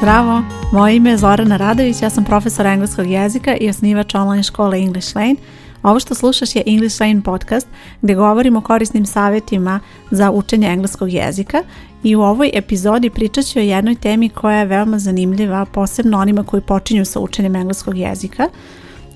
Zdravo, moje ime je Zorana Radović, ja sam profesor engleskog jezika i osnivač online škole English Lane. Ovo što slušaš je English Lane podcast gdje govorimo o korisnim savjetima za učenje engleskog jezika i u ovoj epizodi pričat ću o jednoj temi koja je veoma zanimljiva, posebno onima koji počinju sa učenjem engleskog jezika –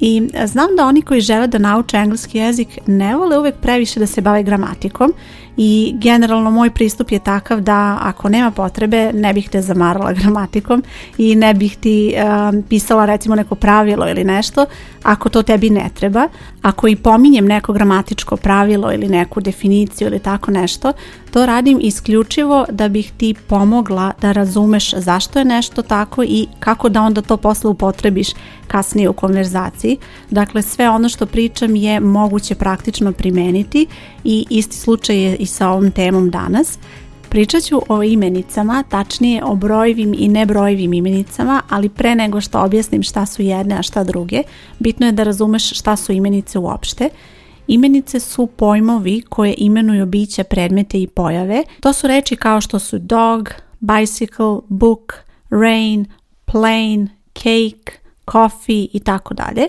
i e, znam da oni koji žele da nauče engleski jezik ne vole uvek previše da se bave gramatikom i generalno moj pristup je takav da ako nema potrebe ne bih te zamarala gramatikom i ne bih ti e, pisala recimo neko pravilo ili nešto ako to tebi ne treba. Ako i pominjem neko gramatičko pravilo ili neku definiciju ili tako nešto, to radim isključivo da bih ti pomogla da razumeš zašto je nešto tako i kako da onda to posle upotrebiš kasnije u konverzaciji Dakle, sve ono što pričam je moguće praktično primeniti i isti slučaj je i sa ovom temom danas. Pričat ću o imenicama, tačnije o brojivim i nebrojivim imenicama, ali pre nego što objasnim šta su jedne, a šta druge, bitno je da razumeš šta su imenice uopšte. Imenice su pojmovi koje imenuju biće, predmete i pojave. To su reči kao što su dog, bicycle, book, rain, plane, cake, coffee i tako dalje.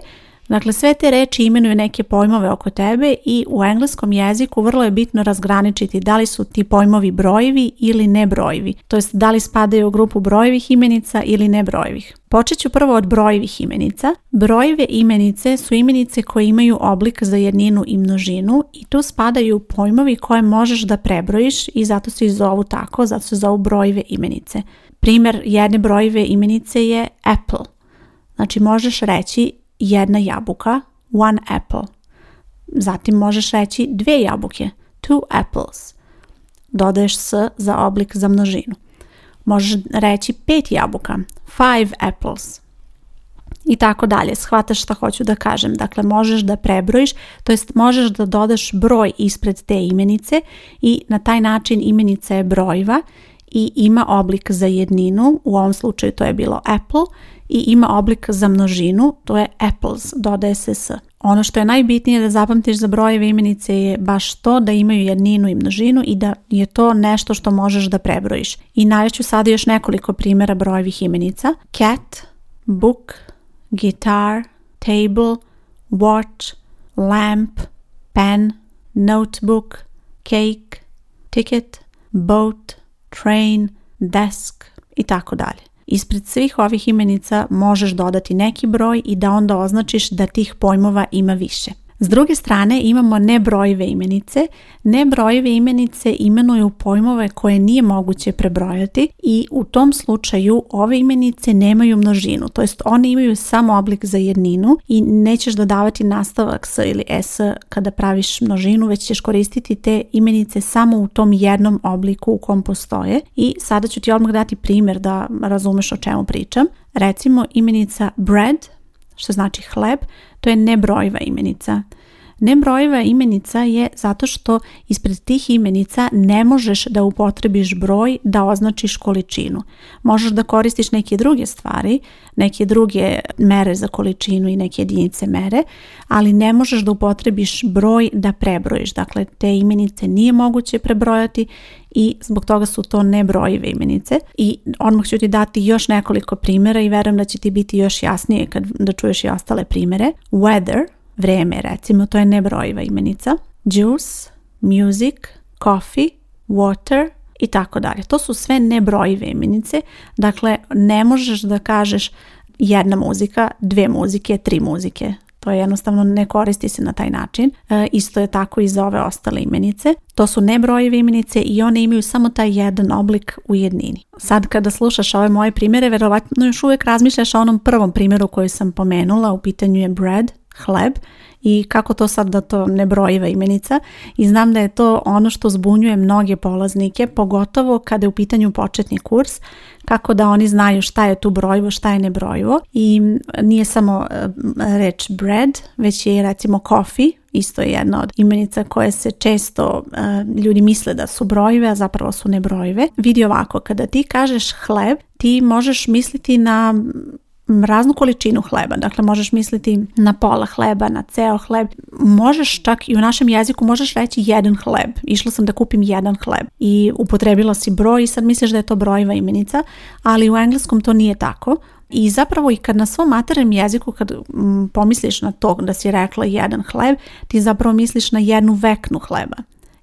Dakle, sve te reči imenuju neke pojmove oko tebe i u engleskom jeziku vrlo je bitno razgraničiti da li su ti pojmovi brojevi ili nebrojivi. to jest da li spadaju u grupu brojevih imenica ili nebrojivih. Počet ću prvo od brojivih imenica. Brojive imenice su imenice koje imaju oblik za jedninu i množinu i tu spadaju pojmovi koje možeš da prebrojiš i zato se i zovu tako, zato se zovu brojeve imenice. Primjer jedne brojive imenice je apple. Znači možeš reći jedna jabuka, one apple. Zatim možeš reći dvije jabuke, two apples. Dodaješ s za oblik za množinu. Možeš reći pet jabuka, five apples. I tako dalje, shvataš šta hoću da kažem. Dakle, možeš da prebrojiš, to jest možeš da dodaš broj ispred te imenice i na taj način imenica je brojiva i ima oblik za jedninu, u ovom slučaju to je bilo apple i ima oblik za množinu, to je apples, dodaje se s. Ono što je najbitnije da zapamtiš za brojeve imenice je baš to da imaju jedninu i množinu i da je to nešto što možeš da prebrojiš. I najveću sad još nekoliko primjera brojevih imenica. Cat, book, guitar, table, watch, lamp, pen, notebook, cake, ticket, boat, train, desk i tako dalje ispred svih ovih imenica možeš dodati neki broj i da onda označiš da tih pojmova ima više. S druge strane imamo nebrojive imenice. Nebrojive imenice imenuju pojmove koje nije moguće prebrojati i u tom slučaju ove imenice nemaju množinu, to jest one imaju samo oblik za jedninu i nećeš dodavati nastavak s ili s kada praviš množinu, već ćeš koristiti te imenice samo u tom jednom obliku u kom postoje. I sada ću ti odmah dati primjer da razumeš o čemu pričam. Recimo imenica bread što znači hleb, to je nebrojiva imenica. Nebrojiva imenica je zato što ispred tih imenica ne možeš da upotrebiš broj da označiš količinu. Možeš da koristiš neke druge stvari, neke druge mere za količinu i neke jedinice mere, ali ne možeš da upotrebiš broj da prebrojiš. Dakle, te imenice nije moguće prebrojati i zbog toga su to nebrojive imenice. I odmah ću ti dati još nekoliko primjera i verujem da će ti biti još jasnije kad da čuješ i ostale primjere. Weather, Vreme, recimo to je nebrojiva imenica. Juice, music, coffee, water i tako dalje. To su sve nebrojive imenice, dakle ne možeš da kažeš jedna muzika, dve muzike, tri muzike. To je jednostavno ne koristi se na taj način. E, isto je tako i za ove ostale imenice. To su nebrojive imenice i one imaju samo taj jedan oblik u jednini. Sad kada slušaš ove moje primjere, verovatno još uvijek razmišljaš o onom prvom primjeru koji sam pomenula, u pitanju je bread, hleb i kako to sad da to ne brojiva imenica i znam da je to ono što zbunjuje mnoge polaznike, pogotovo kada je u pitanju početni kurs, kako da oni znaju šta je tu brojivo, šta je nebrojivo i nije samo e, reč bread, već je recimo coffee, isto je jedna od imenica koje se često e, ljudi misle da su brojive, a zapravo su nebrojive. Vidi ovako, kada ti kažeš hleb, ti možeš misliti na raznu količinu hleba. Dakle, možeš misliti na pola hleba, na ceo hleb. Možeš čak i u našem jeziku možeš reći jedan hleb. Išla sam da kupim jedan hleb i upotrebila si broj i sad misliš da je to brojiva imenica, ali u engleskom to nije tako. I zapravo i kad na svom materijem jeziku kad mm, pomisliš na to da si rekla jedan hleb, ti zapravo misliš na jednu veknu hleba.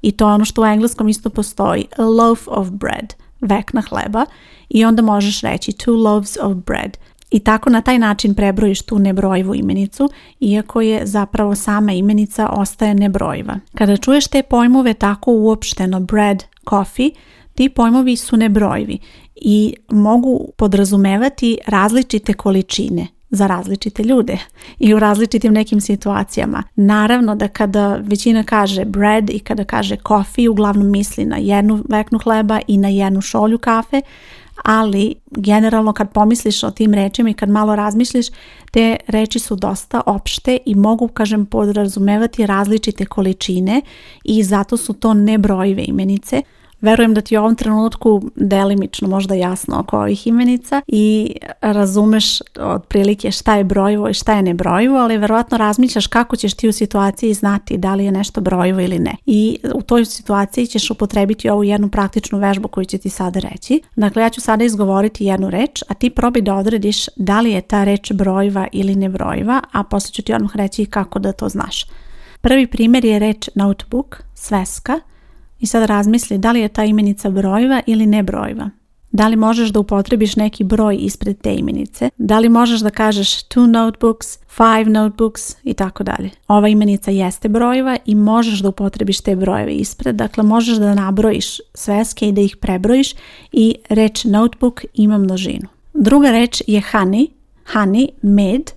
I to je ono što u engleskom isto postoji, a loaf of bread, vekna hleba i onda možeš reći two loaves of bread, i tako na taj način prebrojiš tu nebrojivu imenicu, iako je zapravo sama imenica ostaje nebrojiva. Kada čuješ te pojmove tako uopšteno bread, coffee, ti pojmovi su nebrojivi i mogu podrazumevati različite količine za različite ljude i u različitim nekim situacijama. Naravno da kada većina kaže bread i kada kaže coffee, uglavnom misli na jednu veknu hleba i na jednu šolju kafe, ali generalno kad pomisliš o tim rečima i kad malo razmišliš, te reči su dosta opšte i mogu, kažem, podrazumevati različite količine i zato su to nebrojive imenice. Verujem da ti u ovom trenutku delimično možda jasno oko ovih imenica i razumeš otprilike šta je brojivo i šta je nebrojivo, ali verovatno razmišljaš kako ćeš ti u situaciji znati da li je nešto brojivo ili ne. I u toj situaciji ćeš upotrebiti ovu jednu praktičnu vežbu koju će ti sada reći. Dakle, ja ću sada izgovoriti jednu reč, a ti probi da odrediš da li je ta reč brojiva ili nebrojiva, a poslije ću ti odmah reći kako da to znaš. Prvi primjer je reč notebook, sveska, i sad razmisli da li je ta imenica brojeva ili ne brojeva. Da li možeš da upotrebiš neki broj ispred te imenice? Da li možeš da kažeš two notebooks, five notebooks i tako dalje? Ova imenica jeste brojiva i možeš da upotrebiš te brojeve ispred. Dakle, možeš da nabrojiš sveske i da ih prebrojiš i reč notebook ima množinu. Druga reč je honey, honey, med.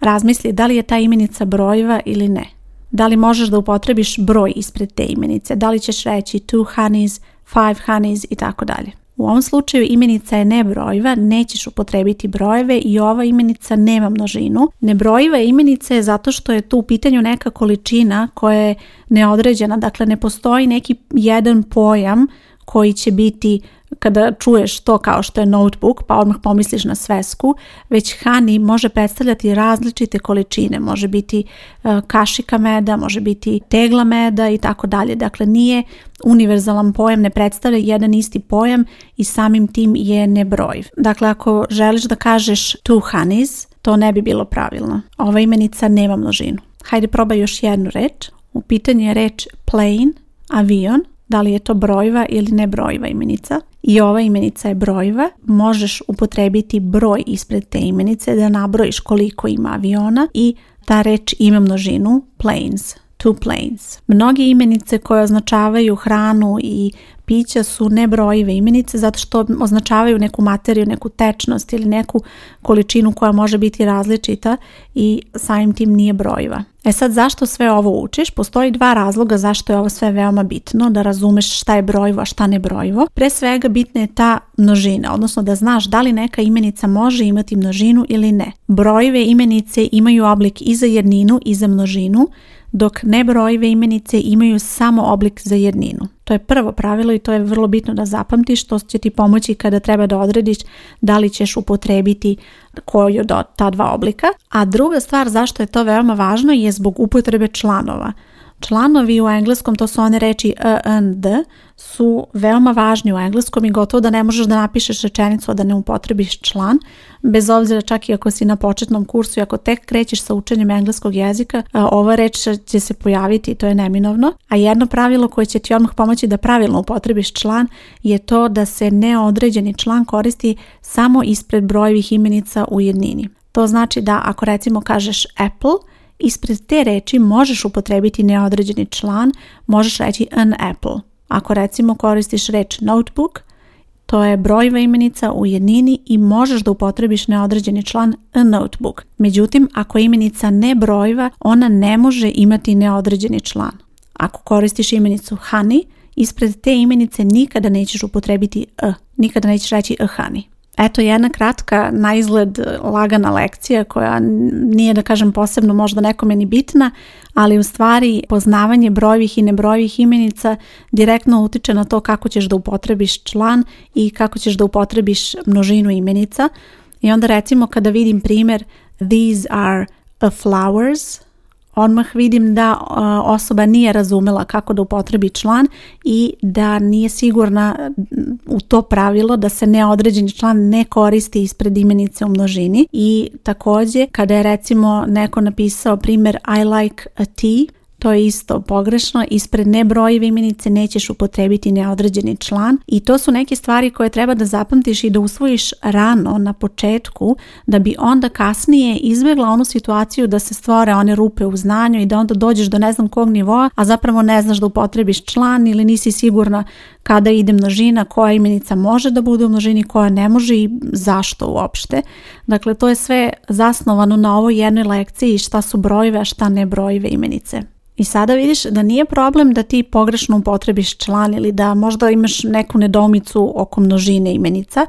Razmisli da li je ta imenica brojeva ili ne. Da li možeš da upotrebiš broj ispred te imenice? Da li ćeš reći two honeys, five honeys i tako dalje. U ovom slučaju imenica je nebrojiva, nećeš upotrebiti brojeve i ova imenica nema množinu. Nebrojiva imenica je zato što je tu u pitanju neka količina koja je neodređena, dakle ne postoji neki jedan pojam koji će biti kada čuješ to kao što je notebook, pa odmah pomisliš na svesku, već hani može predstavljati različite količine, može biti e, kašika meda, može biti tegla meda i tako dalje. Dakle, nije univerzalan pojam, ne predstavlja jedan isti pojam i samim tim je nebrojiv. Dakle, ako želiš da kažeš two honeys, to ne bi bilo pravilno. Ova imenica nema množinu. Hajde probaj još jednu reč. U pitanju je reč plane, avion, da li je to brojva ili brojva imenica. I ova imenica je brojva. Možeš upotrebiti broj ispred te imenice da nabrojiš koliko ima aviona i ta reč ima množinu planes, two planes. Mnoge imenice koje označavaju hranu i pića su nebrojive imenice zato što označavaju neku materiju, neku tečnost ili neku količinu koja može biti različita i samim tim nije brojiva. E sad zašto sve ovo učiš? Postoji dva razloga zašto je ovo sve veoma bitno, da razumeš šta je brojivo, a šta ne brojivo. Pre svega bitna je ta množina, odnosno da znaš da li neka imenica može imati množinu ili ne. Brojive imenice imaju oblik i za jedninu i za množinu, dok nebrojive imenice imaju samo oblik za jedninu. To je prvo pravilo i to je vrlo bitno da zapamtiš, što će ti pomoći kada treba da odrediš da li ćeš upotrebiti koju od ta dva oblika. A druga stvar zašto je to veoma važno je zbog upotrebe članova. Članovi u engleskom, to su one reči e, and, su veoma važni u engleskom i gotovo da ne možeš da napišeš rečenicu, a da ne upotrebiš član, bez obzira čak i ako si na početnom kursu i ako tek krećeš sa učenjem engleskog jezika, e, ova reč će se pojaviti i to je neminovno. A jedno pravilo koje će ti odmah pomoći da pravilno upotrebiš član je to da se neodređeni član koristi samo ispred brojevih imenica u jednini. To znači da ako recimo kažeš apple, Ispred te reči možeš upotrebiti neodređeni član, možeš reći an apple. Ako recimo koristiš reč notebook, to je brojiva imenica u jednini i možeš da upotrebiš neodređeni član a notebook. Međutim, ako je imenica ne brojva, ona ne može imati neodređeni član. Ako koristiš imenicu honey, ispred te imenice nikada nećeš upotrebiti a, nikada nećeš reći a honey. Eto jedna kratka, na izgled e, lagana lekcija koja nije da kažem posebno možda nekome ni bitna, ali u stvari poznavanje brojvih i nebrojevih imenica direktno utiče na to kako ćeš da upotrebiš član i kako ćeš da upotrebiš množinu imenica. I onda recimo kada vidim primjer these are a flowers, odmah vidim da osoba nije razumjela kako da upotrebi član i da nije sigurna mm, u to pravilo da se neodređeni član ne koristi ispred imenice u množini i također kada je recimo neko napisao primjer I like a tea to je isto pogrešno, ispred nebrojive imenice nećeš upotrebiti neodređeni član i to su neke stvari koje treba da zapamtiš i da usvojiš rano na početku da bi onda kasnije izbjegla onu situaciju da se stvore one rupe u znanju i da onda dođeš do ne znam kog nivoa, a zapravo ne znaš da upotrebiš član ili nisi sigurna kada ide množina, koja imenica može da bude u množini, koja ne može i zašto uopšte. Dakle, to je sve zasnovano na ovoj jednoj lekciji šta su brojive, a šta ne brojive imenice. I sada vidiš da nije problem da ti pogrešno upotrebiš član ili da možda imaš neku nedomicu oko množine imenica,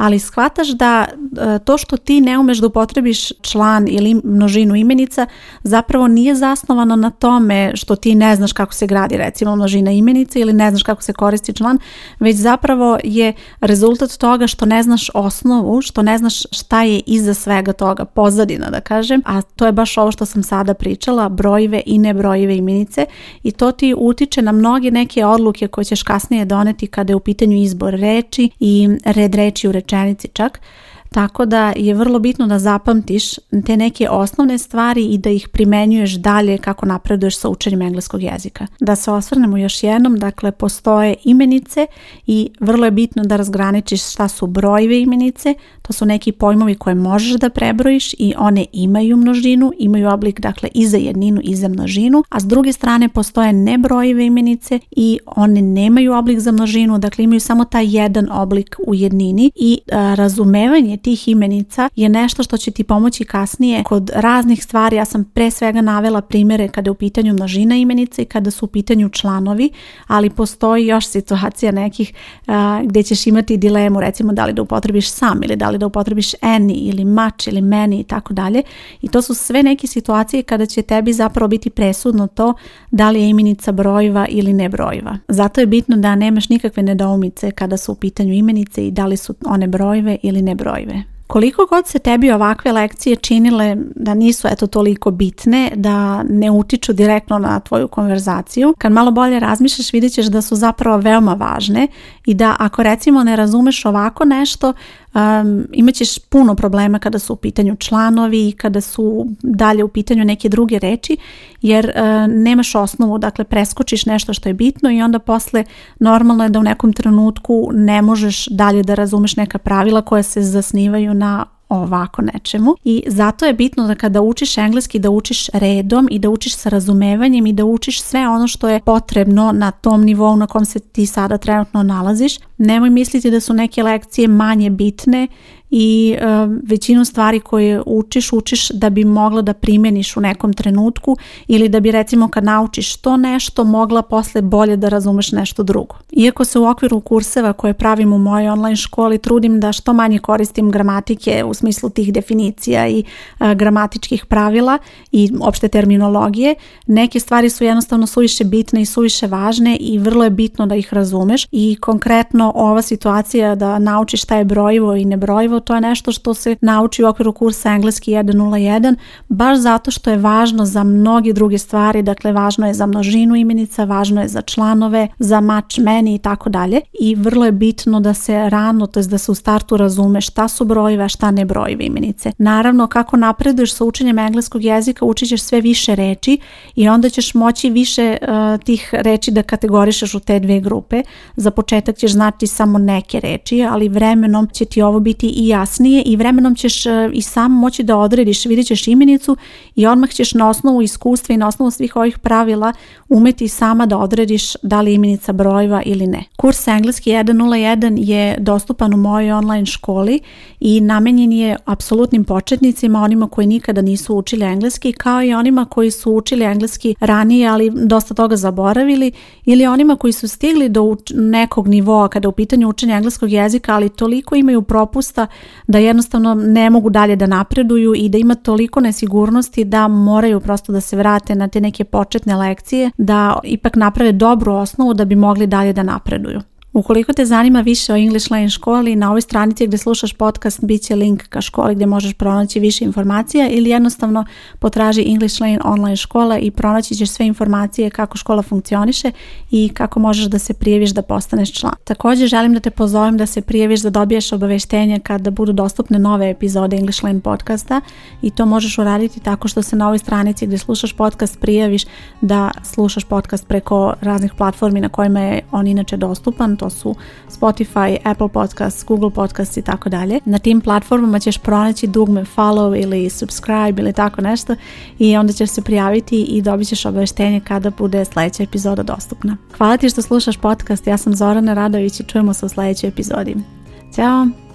ali shvataš da e, to što ti ne umeš da upotrebiš član ili množinu imenica zapravo nije zasnovano na tome što ti ne znaš kako se gradi recimo množina imenica ili ne znaš kako se koristi član, već zapravo je rezultat toga što ne znaš osnovu, što ne znaš šta je iza svega toga, pozadina da kažem, a to je baš ovo što sam sada pričala, brojive i nebrojive imenice i to ti utiče na mnoge neke odluke koje ćeš kasnije doneti kada je u pitanju izbor reči i red reči u reči. Rečenici čak tako da je vrlo bitno da zapamtiš te neke osnovne stvari i da ih primenjuješ dalje kako napreduješ sa učenjem engleskog jezika. Da se osvrnemo još jednom, dakle postoje imenice i vrlo je bitno da razgraničiš šta su brojeve imenice, to su neki pojmovi koje možeš da prebrojiš i one imaju množinu, imaju oblik dakle i za jedninu i za množinu, a s druge strane postoje nebrojive imenice i one nemaju oblik za množinu, dakle imaju samo taj jedan oblik u jednini i a, razumevanje tih imenica je nešto što će ti pomoći kasnije kod raznih stvari. Ja sam pre svega navela primere kada je u pitanju množina imenica i kada su u pitanju članovi, ali postoji još situacija nekih gdje ćeš imati dilemu, recimo da li da upotrebiš sam ili da li da upotrebiš any ili mač ili meni i tako dalje. I to su sve neke situacije kada će tebi zapravo biti presudno to da li je imenica brojiva ili ne Zato je bitno da nemaš nikakve nedoumice kada su u pitanju imenice i da li su one brojive ili ne koliko god se tebi ovakve lekcije činile da nisu eto toliko bitne, da ne utiču direktno na tvoju konverzaciju, kad malo bolje razmišljaš vidjet ćeš da su zapravo veoma važne i da ako recimo ne razumeš ovako nešto, um, puno problema kada su u pitanju članovi i kada su dalje u pitanju neke druge reči jer e, nemaš osnovu, dakle preskočiš nešto što je bitno i onda posle normalno je da u nekom trenutku ne možeš dalje da razumeš neka pravila koja se zasnivaju na ovako nečemu i zato je bitno da kada učiš engleski da učiš redom i da učiš sa razumevanjem i da učiš sve ono što je potrebno na tom nivou na kom se ti sada trenutno nalaziš. Nemoj misliti da su neke lekcije manje bitne i e, većinu stvari koje učiš, učiš da bi mogla da primjeniš u nekom trenutku ili da bi recimo kad naučiš to nešto mogla posle bolje da razumeš nešto drugo. Iako se u okviru kurseva koje pravim u mojoj online školi trudim da što manje koristim gramatike u smislu tih definicija i e, gramatičkih pravila i opšte terminologije, neke stvari su jednostavno suviše bitne i suviše važne i vrlo je bitno da ih razumeš i konkretno ova situacija da naučiš šta je brojivo i nebrojivo to je nešto što se nauči u okviru kursa Engleski 101 baš zato što je važno za mnogi druge stvari, dakle važno je za množinu imenica, važno je za članove, za mač meni i tako dalje i vrlo je bitno da se rano, to da se u startu razume šta su a šta ne brojive imenice. Naravno kako napreduješ sa učenjem engleskog jezika učit ćeš sve više reči i onda ćeš moći više e, tih reći da kategorišeš u te dvije grupe. Za početak ćeš znati samo neke reči, ali vremenom će ti ovo biti i jasnije i vremenom ćeš e, i sam moći da odrediš, vidjet ćeš imenicu i odmah ćeš na osnovu iskustva i na osnovu svih ovih pravila umeti sama da odrediš da li imenica brojeva ili ne. Kurs Engleski 101 je dostupan u mojoj online školi i namenjen je apsolutnim početnicima, onima koji nikada nisu učili engleski, kao i onima koji su učili engleski ranije, ali dosta toga zaboravili, ili onima koji su stigli do nekog nivoa kada je u pitanju učenja engleskog jezika, ali toliko imaju propusta da jednostavno ne mogu dalje da napreduju i da ima toliko nesigurnosti da moraju prosto da se vrate na te neke početne lekcije da ipak naprave dobru osnovu da bi mogli dalje da napreduju. Ukoliko te zanima više o English Lane školi, na ovoj stranici gdje slušaš podcast bit će link ka školi gdje možeš pronaći više informacija ili jednostavno potraži English Lane online škola i pronaći ćeš sve informacije kako škola funkcioniše i kako možeš da se prijeviš da postaneš član. Također želim da te pozovem da se prijeviš da dobiješ obaveštenje kada budu dostupne nove epizode English Lane podcasta i to možeš uraditi tako što se na ovoj stranici gdje slušaš podcast prijaviš da slušaš podcast preko raznih platformi na kojima je on inače dostupan to su Spotify, Apple Podcast, Google Podcast i tako dalje. Na tim platformama ćeš pronaći dugme follow ili subscribe ili tako nešto i onda ćeš se prijaviti i dobit ćeš obaveštenje kada bude sljedeća epizoda dostupna. Hvala ti što slušaš podcast, ja sam Zorana Radović i čujemo se u sljedećoj epizodi. Ćao!